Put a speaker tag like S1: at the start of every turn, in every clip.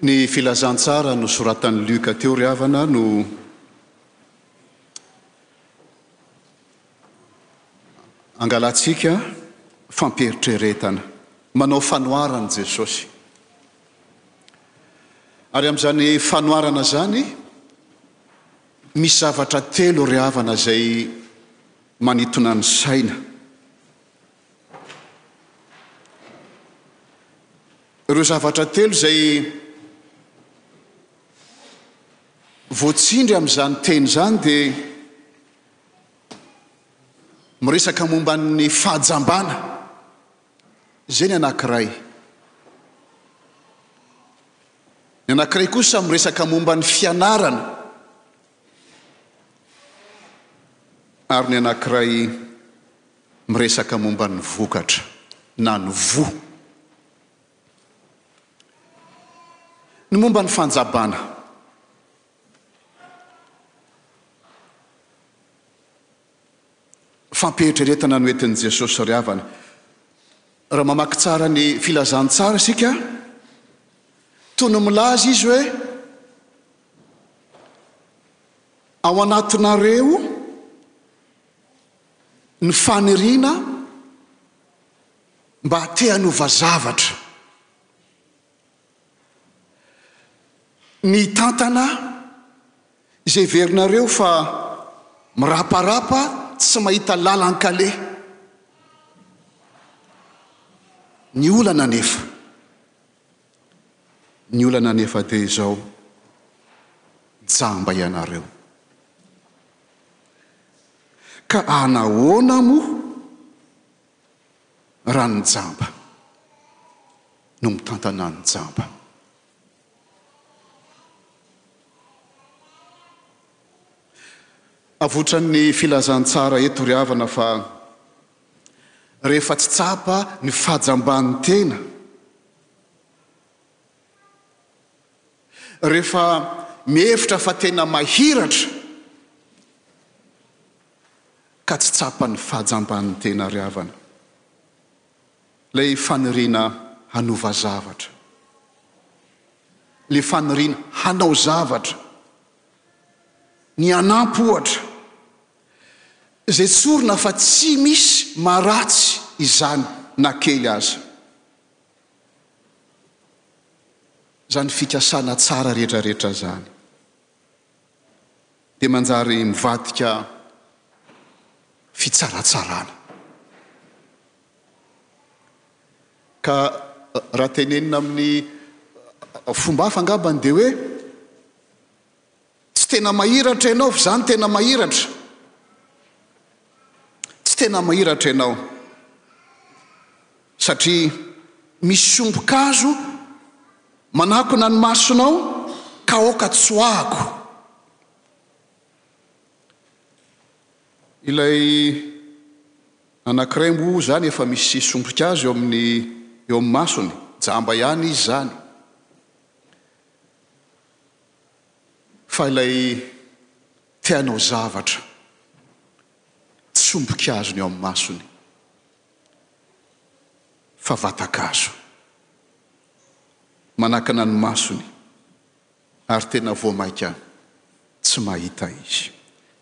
S1: Ny filazantsara nosoratan'i Lioka teo ry havana no angalantsika fampieritreretana. Manao fanoharana i Jesosy. Ary amin'izany fanoharana izany, misy zavatra telo ry havana izay manintona ny saina. Ireo zavatra telo izay voatsindry amin'izany teny izany dia miresaka momba ny fahajambana, izay ny anankiray. Ny anankiray kosa miresaka momba ny fianarana, ary ny anankiray. miresaka momba ny vokatra na ny voa. Ny momba ny fanjabana. Fampieritreretana no entin'i Jesosy ry havana. Raha mamaky tsara ny filazantsara isika, toy ny milaza izy hoe ao anatinareo Ny faniriana mba te hanova zavatra. Ny hitantana izay heverinareo fa miraparapa tsy mahita lalan-kaleha. Ny olana anefa. Ny olana anefa dia izao, jamba ianareo. Ka anahoana moa raha ny jamba no mitantana ny jamba? Avotran'ny filazantsara eto ry havana fa rehefa tsy tsapa ny fahajamban'ny tena, Rehefa mihevitra fa tena mahiratra ka tsy tsapan'ny fahajamban'ny tena ary havana ilay faniriana hanova zavatra, ilay faniriana hanao zavatra, ny hanampo ohatra, izay tsorina fa tsy misy maharatsy izany na kely aza. Izany fikasana tsara rehetrarehetra izany dia manjary mivadika fitsaratsarana. Ka raha tenenina amin'ny fomba hafa angambany dia hoe Tsy tena mahiratra ianao fa izaho no tena mahiratra. Tsy tena mahiratra ianao satria misy sombin-kazo manakona ny masonao ka aoka tsoahako. Ilay anankiray moa izany efa misy sombin-kazo eo amin'ny eo amin'ny masony, jamba ihany izy izany. fa ilay te hanao zavatra tsombika azony eo amin'ny masony fa vatan-kazo manakana ny masony ary tena vao maika tsy mahita izy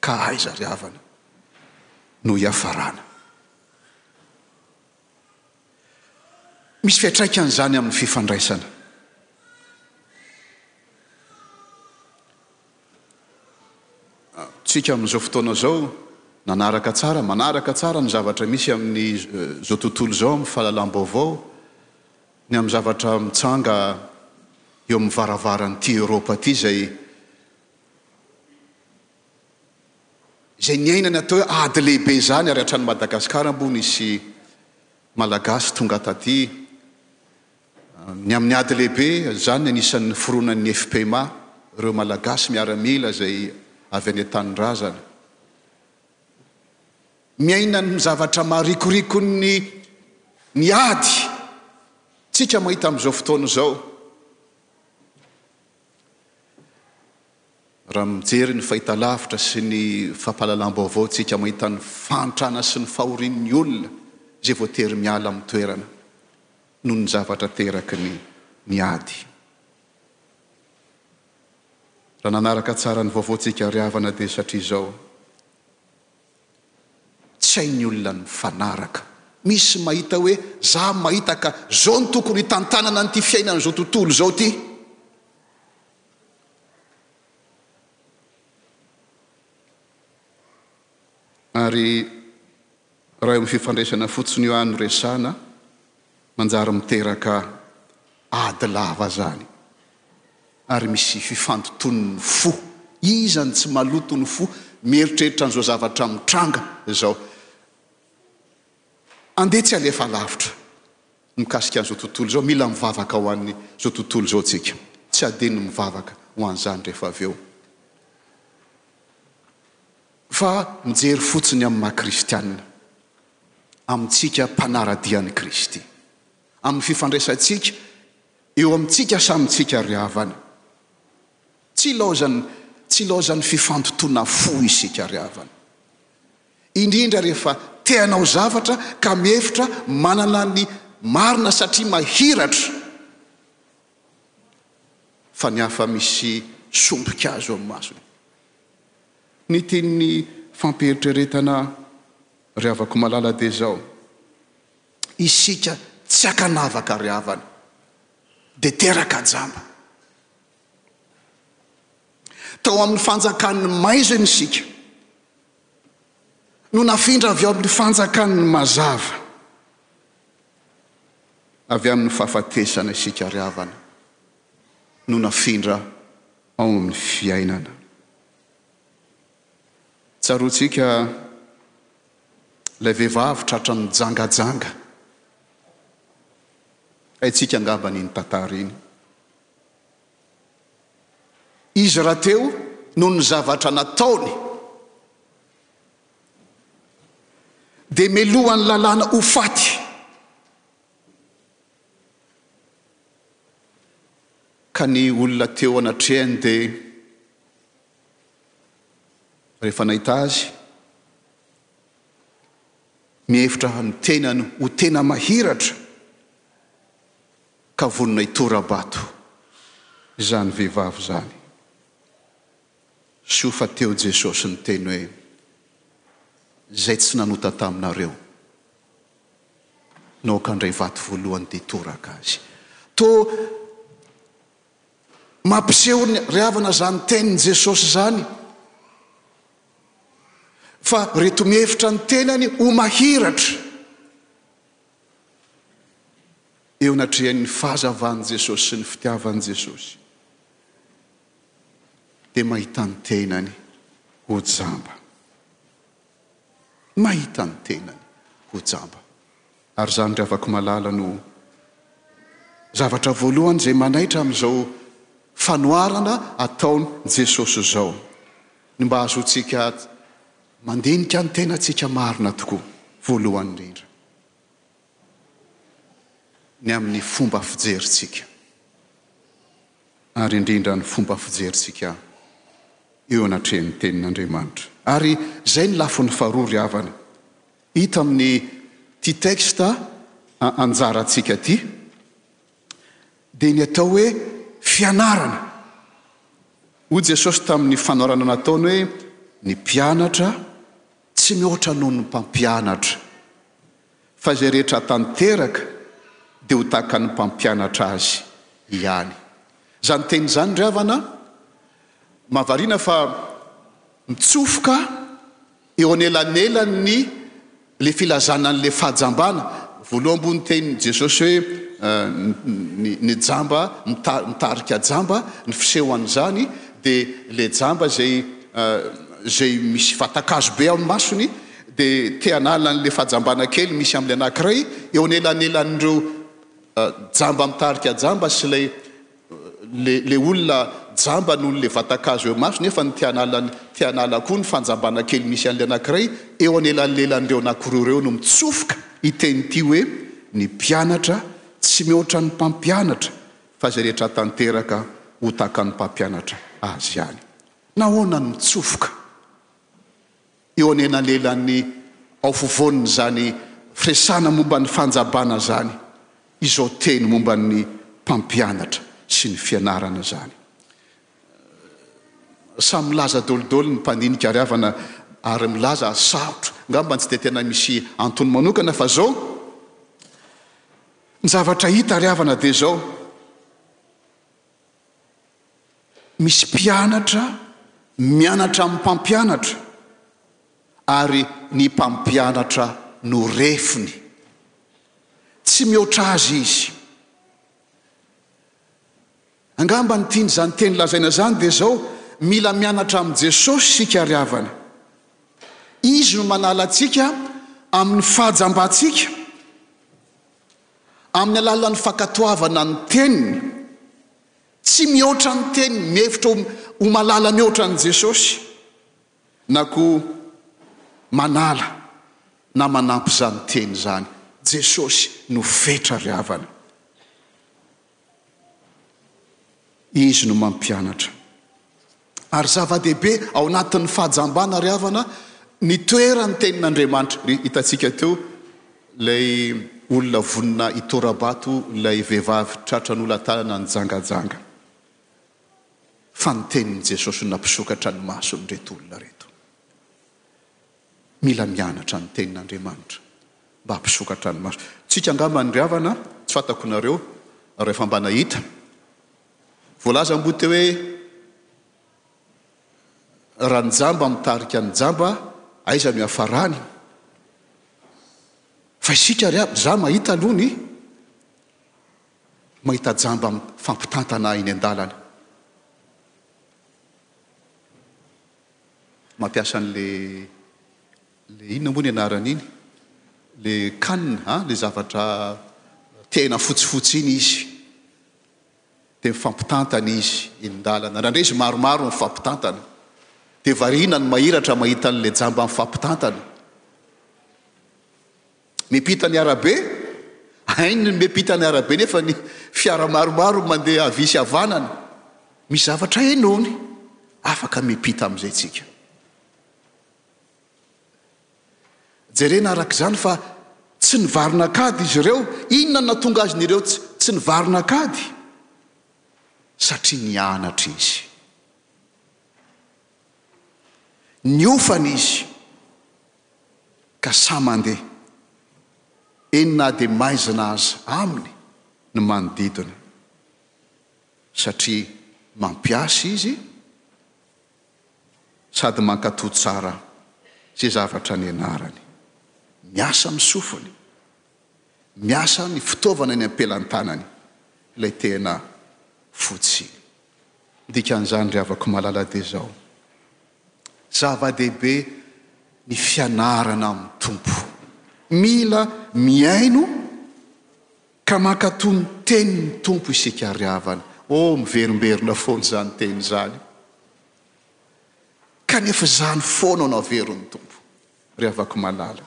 S1: ka aiza ry havana no hiafarana. Misy fiantraikany izany amin'ny fifandraisana. Tsika amin'izao fotoana izao nanaraka tsara, manaraka tsara ny zavatra misy amin'ny eh, izao tontolo izao amin'ny fahalalam-baovao, ny amin'ny zavatra mitsanga eo amin'ny varavaran'ity Eoropa ity izay Izay niainany atao hoe ady lehibe izany ary hatrany Madagascar mbo nisy Malagasy tonga taty ny amin'ny ady lehibe izany anisan'ny niforonan'ny FPMA ireo Malagasy miaramila izay avy any an-tanindrazana miaina ny zavatra maharikorikony ny ady tsika mahita amin'izao fotoana izao. Raha mijery ny fahitalavitra sy ny fampahalalam-baovao tsika mahita ny fahantrana sy ny fahorian'ny olona izay voatery miala amin'ny toerana noho ny zavatra teraky ny ny ady. Raha nanaraka tsara ny vaovao tsika ry havana dia satria izao, tsy hain'ny olona ny mifanaraka. Misy mahita hoe za mahita ka zao no tokony hitantanana an'ity fiainana zao tontolo zao ty. Ary raha eo amin'ny fifandraisana fotsiny io no resahana, manjary miteraka ady lava izany. Ary misy fifandotoan'ny fo. Iza no tsy maloto ny fo mieritreritra an'izao zavatra mitranga izao? Andeha tsy halefa lavitra mikasika an'izao tontolo izao. Mila mivavaka ho an'izao tontolo izao tsika. Tsy adino ny mivavaka ho an'izany rehefa avy eo. Fa mijery fotsiny amin'ny maha kristianina. Amintsika mpanara-dia an'i Kristy. Amin'ny fifandraisantsika eo amintsika samy tsika ry havana. Tsy ilaozan'ny, tsy ilaozan'ny fifandotoana fo isika ry havana. Indrindra rehefa te hanao zavatra ka mihevitra manana ny marina satria mahiratra fa ny hafa misy sombika azo amin'ny masony. Ny tian'ny fampiheritreretana ry havako malala dia izao, isika tsy ankanavaka ry havana dia teraka jamba. Tao amin'ny fanjakan'ny maizina isika. no nafindra avy ao amin'ny fanjakan'ny mazava. Avy amin'ny fahafatesana isika ry havana no nafindra ao amin'ny fiainana. Tsaroantsika ilay vehivavy tratra mijangajanga. Haintsika angamba iny tantara iny. izy rahateo noho ny zavatra nataony, dia melohan'ny lalàna ho faty, ka ny olona teo anatrehany dia rehefa nahita azy mihevitra ny tenany ho tena mahiratra Ka vonona hitora-bato izany vehivavy izany. Soa fa teo Jesosy niteny hoe, Izay tsy nanota taminareo, no hankandray vato voalohany dia hitoraka azy. Toa mampiseho ny ry havana izany tenin'i Jesosy izany, fa ireto mihevitra ny tenany ho mahiratra. eo anatrehan'ny fahazavan'i Jesosy sy ny fitiavan'i Jesosy dia mahita ny tenany ho jamba. Mahita ny tenany ho jamba. Ary izany ry havako malala no zavatra voalohany izay manaitra amin'izao fanoharana ataon'i Jesosy izao. Ny mba hahazoantsika Mandinika ny tenantsika marina tokoa, voalohany indrindra, ny amin'ny fomba fijerintsika, ary indrindra ny fomba fijerintsika eo anatrehan'ny Tenin'Andriamanitra. Ary izay ny lafiny faharoa, ry havana, hita amin'ity texte anjarantsika ity, dia ny atao hoe fianarana. Hoy Jesosy tamin'ny fanoharana nataony hoe, Ny mpianatra tsy mihoatra noho ny mpampianatra, fa izay rehetra tanteraka dia ho tahaka ny mpampianatra azy ihany. Izany teny izany ry havana, mahavariana fa mitsofoka Eo anelanelan' ny le filazana an' le fahajambana, voaloha ambony tenin' Jesosy hoe ny ny jamba mita mitarika jamba, ny fisehoan' izany dia le jamba izay izay misy vatan-kazo be ao ny masony dia te hanala an' le fahajambana kely misy amin' le anankiray, eo anelanelan' ireo jamba mitarika jamba sy ilay. Le le olona jamba noho ny le vatan-kazo eo imasony nefa ny te hanala ny te hanala koa ny fanjambana kely misy an'ilay anankiray eo anelanelan'ireo anankiroa ireo no mitsofoka hiteny ity hoe ny mpianatra tsy mihoatra ny mpampianatra fa izay rehetra tanteraka ho takan'ny mpampianatra azy ihany. Nahoana no mitsofoka? eo anelanelan'ny ao afovoan'izany firesahana momba ny fanjabana izany izao teny momba ny mpampianatra sy ny fianarana izany. Samy milaza dolidoly ny mpandinika ary havana ary milaza sarotra, angamba tsy dia tena misy antony manokana fa izao, ny zavatra hita ary havana dia izao, Misy mpianatra mianatra amin'ny mpampianatra ary ny mpampianatra no refiny. Tsy mihoatra azy izy. Angamba ny tian'izany teny lazaina izany dia izao, mila mianatra amin'i Jesosy isika ry havana. Izy no manala antsika amin'ny fahajambantsika. amin'ny alalan'ny fankatoavana ny teniny. Tsy mihoatra ny teniny, mihevitra ho malala mihoatra an'i Jesosy, na koa manala na manampy izany teny izany. Jesosy no fetra ry havana. Izy no mampianatra. Ary zava-dehibe ao anatin'ny fahajambana ry havana ny toeran'ny tenin'Andriamanitra. Ry hitantsika teo ilay olona vonona hitora-bato ilay vehivavy tratra nolan-tanana nijangajanga. Fa ny tenin'i Jesosy no nampisokatra ny masony ireto olona ireto. Mila mianatra ny tenin'Andriamanitra mba hampisokatra ny maso. Tsika angamba ny ry havana, tsy fantako nareo, rehefa mba nahita, voalaza am-boho teo hoe, raha ny jamba mitarika ny jamba, aiza no hiafarany? Fa isika ry havana, za mahita aloha ny mahita jamba mifampitantana eny an-dalana. mampiasa an'le le inona moa ny anaran'iny? le canne an, le zavatra tehina fotsifotsy iny izy, dia mifampitantana izy eny an-dalana, indraindray izy maromaro mifampitantana, dia variana ny mahiratra mahita an'ilay jamba mifampitantana. Miampita ny arabe, hainy ny miampita ny arabe nefa ny fiara maromaro mandeha havia sy havanana, misy zavatra henoiny, afaka miampita amin'izay tsika. Jerena araka izany fa tsy nivarina kady izy ireo, inona no nahatonga azy ireo tsy, tsy nivarina kady? Satria nianatra izy. Niofana izy ka sahy mandeha, eny na dia maizina aza aminy ny manodidina, satria mampiasa izy sady mankatoa tsara izay zavatra nianarany. Miasa amin'ny sofiny. Miasa ny fitaovana eny am-pelan-tanany, ilay tena fotsy. Ny dikan'izany ry havako malala dia izao, zava-dehibe ny fianarana amin'ny Tompo. Mila mihaino ka mankatò ny tenin'ny Tompo isika ry havana. Oh, miverimberina foana izany teny izany, kanefa izany foana no averin'ny Tompo. Ry havako malala.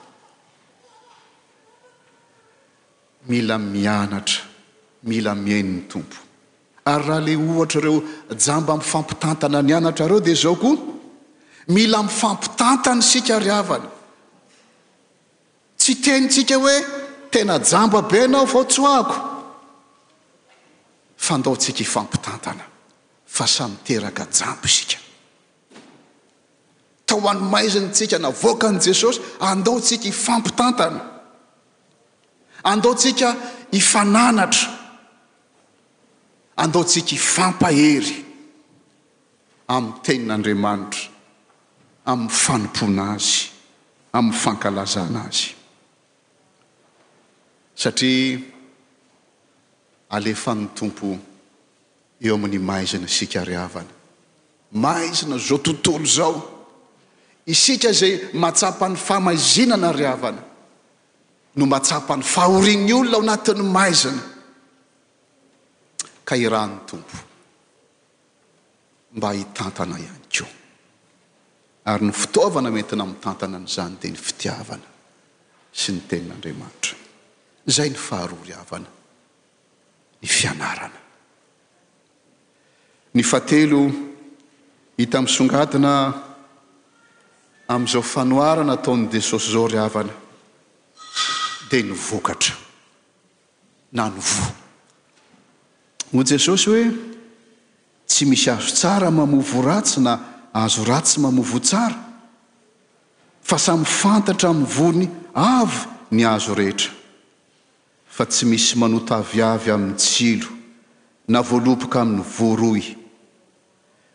S1: Mila mianatra, mila mihaino ny Tompo. Ary raha ilay ohatra ireo jamba mifampitantana ny anatra ireo dia izao koa, mila mifampitantana isika ry havana. Tsy tenintsika hoe tena jamba be anao vao tsoahako. Fandaontsika hifampitantana fa samy teraka jamba isika. Tao anomaiziny tsika navoakan'i Jesosy, andao tsika hifampitantana, andao tsika hifananatra, andao tsika hifampahery amin'ny tenin'Andriamanitra, amin'ny fanompoana Azy, amin'ny fankalazana Azy. Satria alefan'ny Tompo eo amin'ny maizina isika ry havana. Maizina zao tontolo zao. Isika izay mahatsapa ny famaizinana ry havana no mahatsapa ny fahorian'ny olona ao anatin'ny maizina. Ka irahan'ny Tompo mba hitantana ihany koa. Ary ny fitaovana entina mitantana an'izany dia ny fitiavana sy ny tenin'Andriamanitra. Izay ny faharoa ry havana, ny fianarana. Ny fahatelo, hita misongadina amin'izao fanoharana ataon'i Jesosy izao ry havana, dia ny vokatra na ny voa. Hoy Jesosy hoe, Tsy misy azo tsara mamoa voa ratsy na azo ratsy mamoa voa tsara, fa samy fantatra amin'ny voany avy ny azo rehetra. Fa tsy misy manota aviavy amin'ny tsilo, na voaloboka amin'ny voaroy.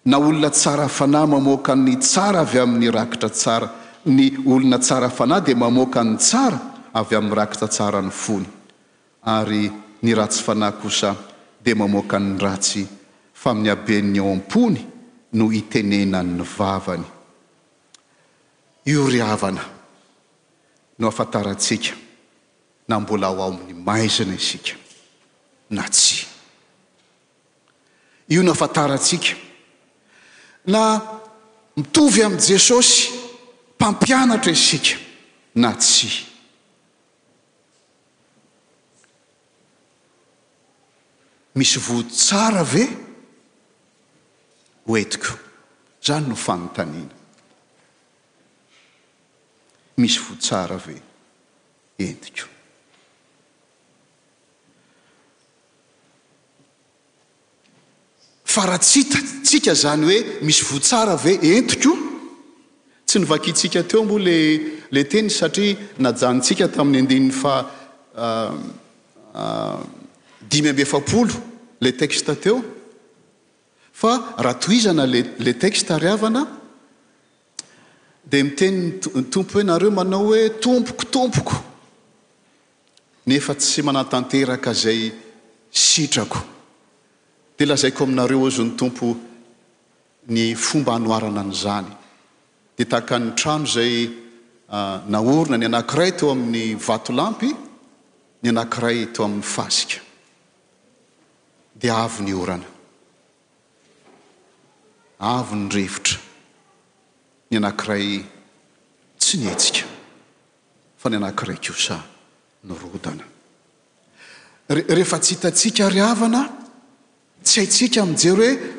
S1: Na olona tsara fanahy mamoaka ny tsara avy amin'ny rakitra tsara, ny olona tsara fanahy dia mamoaka ny tsara avy amin'ny rakitra tsaran'ny fony, ary ny ratsy fanahy kosa dia mamoaka ny ratsy, fa amin'ny haben'ny ao am-pony no itenenan'ny vavany. Io ry havana no ahafantarantsika. na mbola ao amin'ny maizina isika na tsia. Io no ahafantarantsika na mitovy amin'i Jesosy Mpampianatra isika na tsia. Misy vody tsara ve ho entiko? Izany no fanontaniana. Misy vody tsara ve? entiko. Fa raha tsy hitantsika izany hoe misy voa tsara ve entiko, tsy novakintsika teo moa le le teny satria najanontsika tamin'ny andininy faha dimy amby efapolo le texte teo, fa raha tohizana le le texte ry havana, Dia miteny ny Tompo hoe, Nareo manao hoe, Tompoko, Tompoko, nefa tsy manatanteraka izay sitrako. Dia lazaiko aminareo, hozy ny Tompo, ny fomba hanoharana an'izany. Dia tahaka ny trano izay naorina ny anankiray teo amin'ny vatolampy, ny anankiray teo amin'ny fasika. Dia avy ny orana. Avy ny rivotra, ny anankiray tsy nihetsika fa ny anankiray kosa nirodana. Re, rehefa tsy hitantsika ry havana, tsy haintsika mijery hoe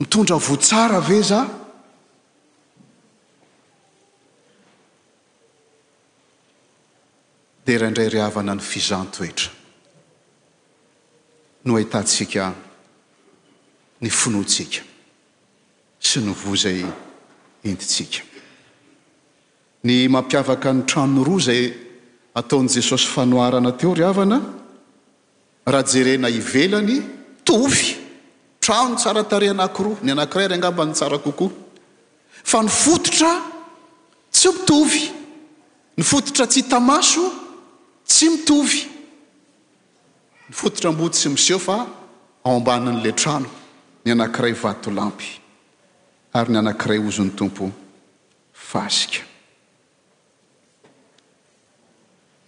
S1: mitondra voa tsara ve izaho? Dera indray ry havana ny fizan-toetra no ahitantsika ny finoantsika sy ny voa izay entintsika. Ny mampiavaka ny trano roa izay ataon'i Jesosy fanoharana teo ry havana Raha jerena ivelany, tovy, trano tsara tarehy anankiroa, ny anankiray ary angamba no tsara kokoa. Fa ny fototra tsy mitovy, ny fototra tsy hita maso tsy mitovy. Ny fototra moa tsy miseho fa ao ambanin'ilay trano, ny anankiray vatolampy ary ny anankiray ozon'ny Tompo fasika.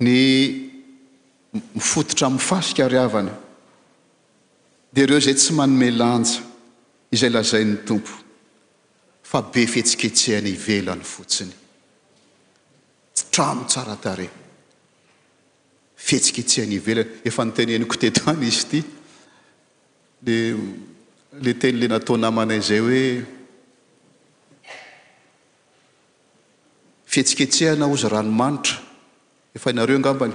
S1: Ny mifototra amin'ny fasika ary havana dia ireo izay tsy manome lanja izay lazain'ny Tompo fa be fihetsiketsehana ivelany fotsiny. Trano tsara tarehy, fihetsiketsehana ivelany. Efa noteneniko teto ihany izy ity, le le teny le natao namanay izay hoe Fihetsiketsehana ozy ranomanitra efa hainareo ngambany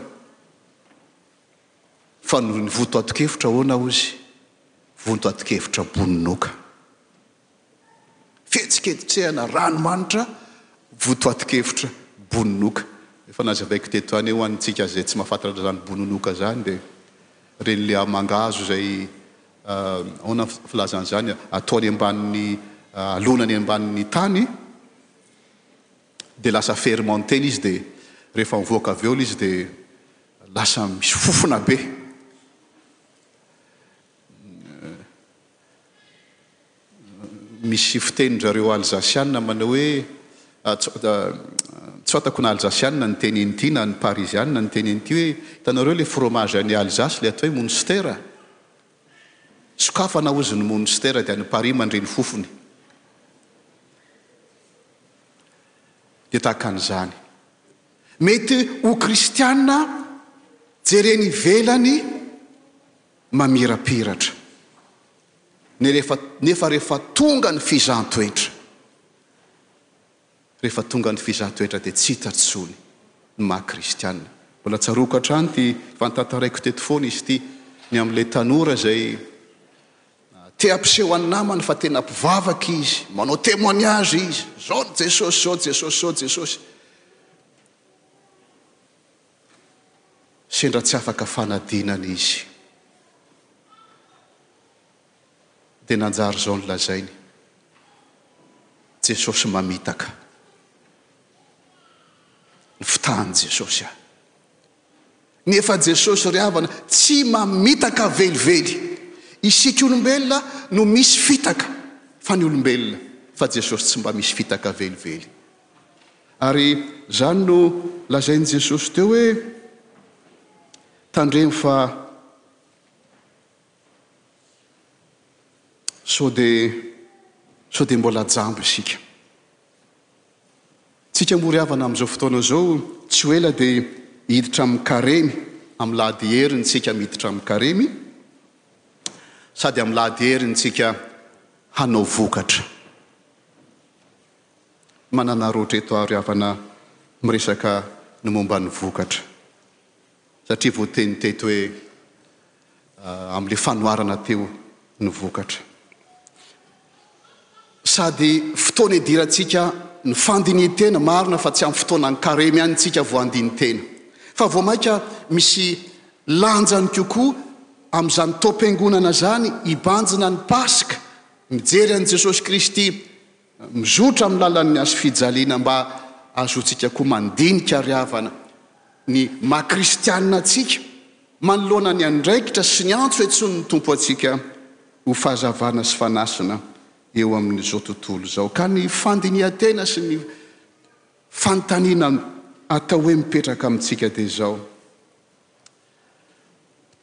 S1: fa ny vonto atokevitra ahoana ozy vonto atokevitra bononoka fihetsiketsehana ranomanitra vonto atokevitra bononoka efa nazavaiko teto any ho antsika zay tsy mahafantratra zany bononoka zany de reny le amangahazo zay Ahoana ny filazana izany? Atao any ambanin'ny, alona any ambanin'ny tany, dia lasa fermenter ilay izy, dia rehefa mivoaka avy eo ilay izy dia lasa misy fofona be. Misy fitenin-dRareo Alzasiana manao hoe Tsotako na Alzasiana ny teny an'ity na ny Pariziana ny teny an'ity hoe Hitanareo ilay fromage any Alzace ilay atao hoe Munster? Sokafana hozy ny Munster dia any Paris mandre ny fofony. Dia tahaka an'izany. Mety ho Kristiana jerena ivelany mamirapiratra. Nerefa, nefa rehefa tonga ny fizahan-toetra, rehefa tonga ny fizahan-toetra dia tsy hita intsony ny maha kristiana. Mbola tsaroako hatrany ity, efa notantaraiko teto foana izy ity, ny amin'ilay tanora izay te hampiseho an'ny namany fa tena mpivavaka izy, manao témoignage izy, zao ny Jesosy, zao Jesosy, zao Jesosy. sendra tsy afaka fanadinana izy. Dia nanjary izao no lazainy, Jesosy mamitaka. Ny fitahan'i Jesosy ahy. Nefa Jesosy ry havana tsy mamitaka velively. Isika olombelona no misy fitaka fa ny olombelona fa Jesosy tsy mba misy fitaka velively. Ary izany no lazain'i Jesosy teo hoe, Tandremo fa sao dia sao dia mbola jamba isika. Tsika moa ry havana amin'izao fotoana izao tsy ho ela dia hiditra amin'ny karemy, amin'ny lahady heriny isika miditra amin'ny karemy sady amin'ny lahady heriny isika hanao vokatra. manana rojo eto ary havana miresaka ny momba ny vokatra satria voateny teto hoe amin'ilay fanoharana teo ny vokatra. Sady fotoana idirantsika ny fandinintena, marina fa tsy amin'ny fotoanan'ny karemy ihany isika vao handinin-tena fa vao mainka misy lanjany kokoa amin'izany taom-piangonana izany, hibanjina ny Paska, mijery an'i Jesosy Kristy. Mizotra amin'ny lalan'ny hazo fijaliana mba hahazoantsika koa mandinika ary havana ny maha kristiana antsika manoloana ny andraikitra sy ny antso entsoin'ny Tompo antsika ho fahazavana sy fanasina eo amin'izao tontolo izao. Ka ny fandinihan-tena sy ny fanontaniana atao hoe mipetraka amintsika dia izao,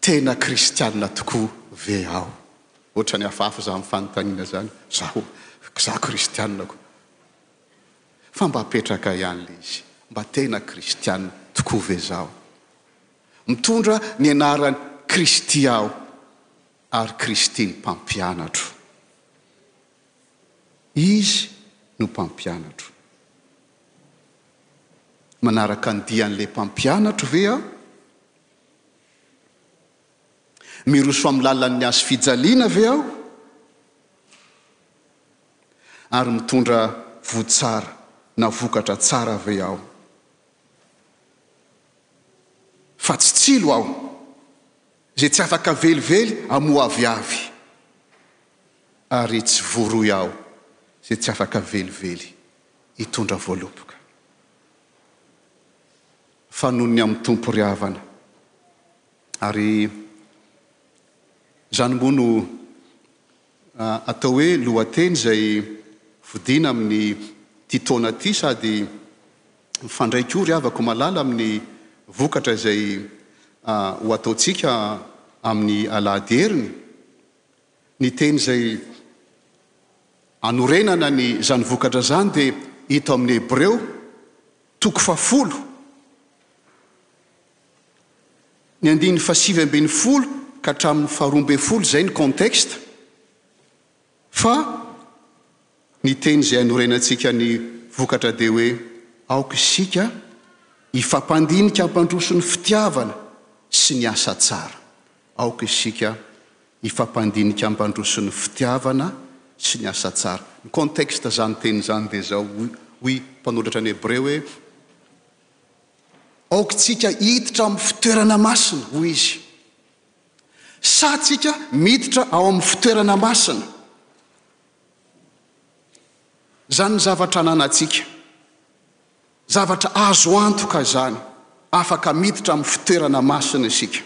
S1: Tena kristianina tokoa ve aho? Ohatrany hafahafa za am fanontaniana zany. Zaho, za kristianina ko. Fa mba apetraka ihany le izy, mba tena kristianina tokoa ve zaho? Mitondra ny anaran Kristy aho ary Kristy no mpampianatro. Izy no mpampianatro. Manaraka ny dian'ilay mpampianatro ve aho? Miroso amin'ny lalan'ny hazo fijaliana ve aho? Ary mitondra voa tsara na vokatra tsara ve aho? Fa tsy tsilo aho, izay tsy afaka velively hamoaviavy, ary tsy voaroy aho, izay tsy afaka velively hitondra voaloboka. Fanonony amin'ny Tompo ry havana. Ary izany moa no atao hoe lohateny izay vodiana amin'ity taona ity sady mifandray koa ry havako malala amin'ny vokatra izay ho ataontsika amin'ny alahady heriny. Ny teny izay anorenana ny izany vokatra izany dia hita ao amin'ny Hebreo, toko fahafolo, ny andininy fahasivy ambin'ny folo ka hatramin'ny faharoa ambin'ny folo, izay ny contexte, fa Ny teny izay anorenantsika ny vokatra dia hoe aoka isika hifampandinika hampandroso ny fitiavana sy ny asa tsara. Aoka isika hifampandinika hampandroso ny fitiavana sy ny asa tsara. Ny contexte izany teny izany dia izao, hoy mpanoratra ny Hebreo hoe, Aoka isika hiditra amin'ny fitoerana masina, hoy izy. Sa tsika miditra ao amin'ny fitoerana masina? Izany ny zavatra ananantsika. Zavatra azo antoka izany. Afaka miditra amin'ny fitoerana masina isika.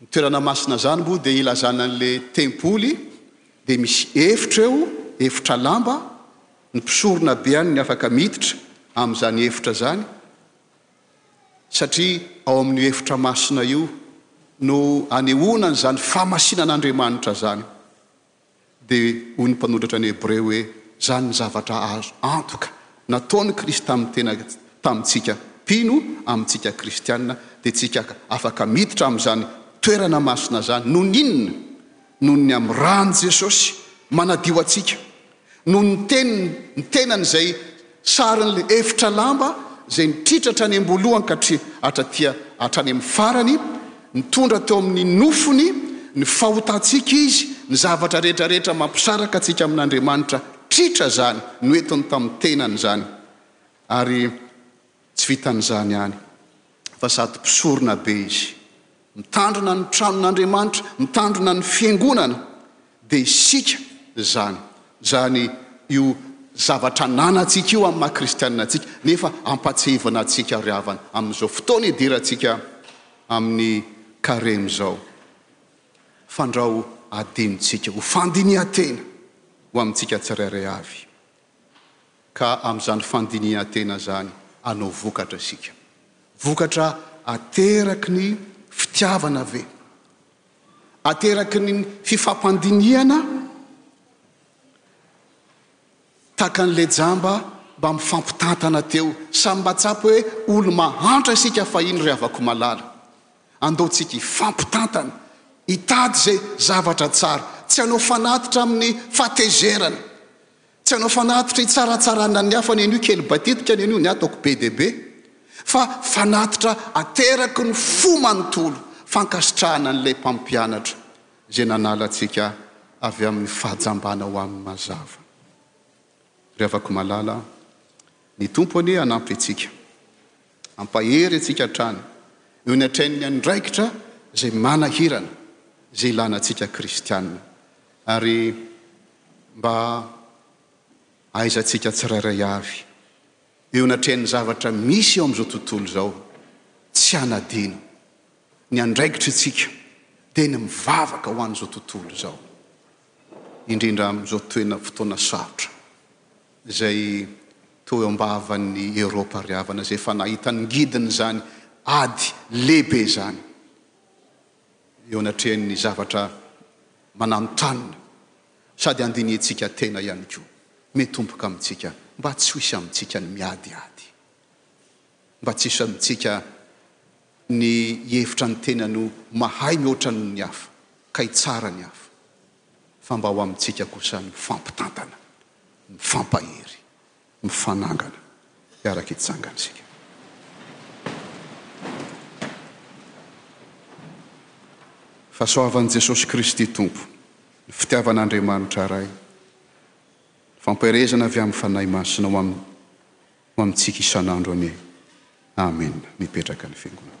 S1: Ny toerana masina izany moa dia ilazana an'ilay tempoly, dia misy efitra eo, efitra lamba, ny mpisoronabe any no afaka miditra amin'izany efitra izany, satria ao amin'io efitra masina io no anehoana an'izany famasinan'Andriamanitra izany. Dia hoy ny mpanoratra ny Hebreo hoe, Izany ny zavatra azo antoka nataon'i Kristy tamin'ny tena tamintsika mpino, amintsika kristiana, dia tsika afaka miditra amin'izany toerana masina izany, noho ny inona? noho ny amin'ny ran'i Jesosy manadio antsika, Noho ny teniny, ny tenany izay sarin'l efitra lamba izay nitritratra any amboalohany ka hatry hatraty hatrany amin'ny farany, nitondra teo amin'ny nofony ny fahotantsika Izy, ny zavatra rehetra rehetra mampisaraka antsika amin'Andriamanitra, tritra izany, noentiny tamin'ny tenany izany. Ary. Tsy vitan'izany ihany fa sady mpisorona be izy, mitandrina ny tranon'Andriamanitra, mitandrina ny fiangonana, dia isika izany, izany io zavatra ananantsika io amin'ny maha-kristianina antsika, nefa ampahatsiahivina antsika ry havana amin'izao fotoana idirantsika amin'ny Karemy izao. Fandrao adinontsika ho fandinihan-tena ho amintsika tsirairay avy. ka amin'izany fandinihan-tena izany hanao vokatra isika. Vokatra ateraky ny fitiavana ve? Ateraky ny fifampandinihana tahaka an'ilay jamba mba mifampitantana teo. Samy mba tsapa hoe olo-mahantra isika fahiny ry havako malala. Andeontsika hifampitantana, hitady izay zavatra tsara, tsy hanao fanatitra amin'ny fahatezerana. Tsy hanao fanatitra hitsaratsarana ny hafa nen'io kely batetika nen'io ny ahy ataoko be dia be fa fanatitra ateraky ny fo manontolo fankasitrahana an'ilay mpampianatra izay nanala antsika avy amin'ny fahajambana ho amin'ny mazava. Ry havako malala, ny Tompo anie hanampy antsika. Hampahery antsika hatrany eo ny hatrain'ny andraikitra izay manahirana izay ilana antsika kristiana, ary mba hahaizantsika tsirairay avy eo anatrehan'ny zavatra misy eo amin'izao tontolo izao, tsy hanadino ny andraikitry tsika dia ny mivavaka ho an'izao tontolo izao. indrindra amin'izao toena fotoana sarotra izay toa eo am-bavan'ny Eoropa ry havana izay efa nahita ny ngidiny izany ady lehibe izany eo anatrehan'ny zavatra mananontanona sady andinihintsika tena ihany koa mitomboka amintsika mba tsy ho hisy amintsika ny miady ady mba tsy hisy amintsika ny hihevitra ny tenany ho mahay mihoatra noho ny hafa, ka hitsara ny hafa, fa mba ho amintsika kosa ny mifampitantana, mifampahery, mifanangana, hiaraka hitsangana isika. Fahasoavan'i Jesosy Kristy Tompo, ny fitiavan'Andriamanitra Ray, ny fampaherezana avy amin'ny Fanahy Masina ho amin'ny ho amintsika isan'andro anie. Amen. Mipetraka ny Fiangonana.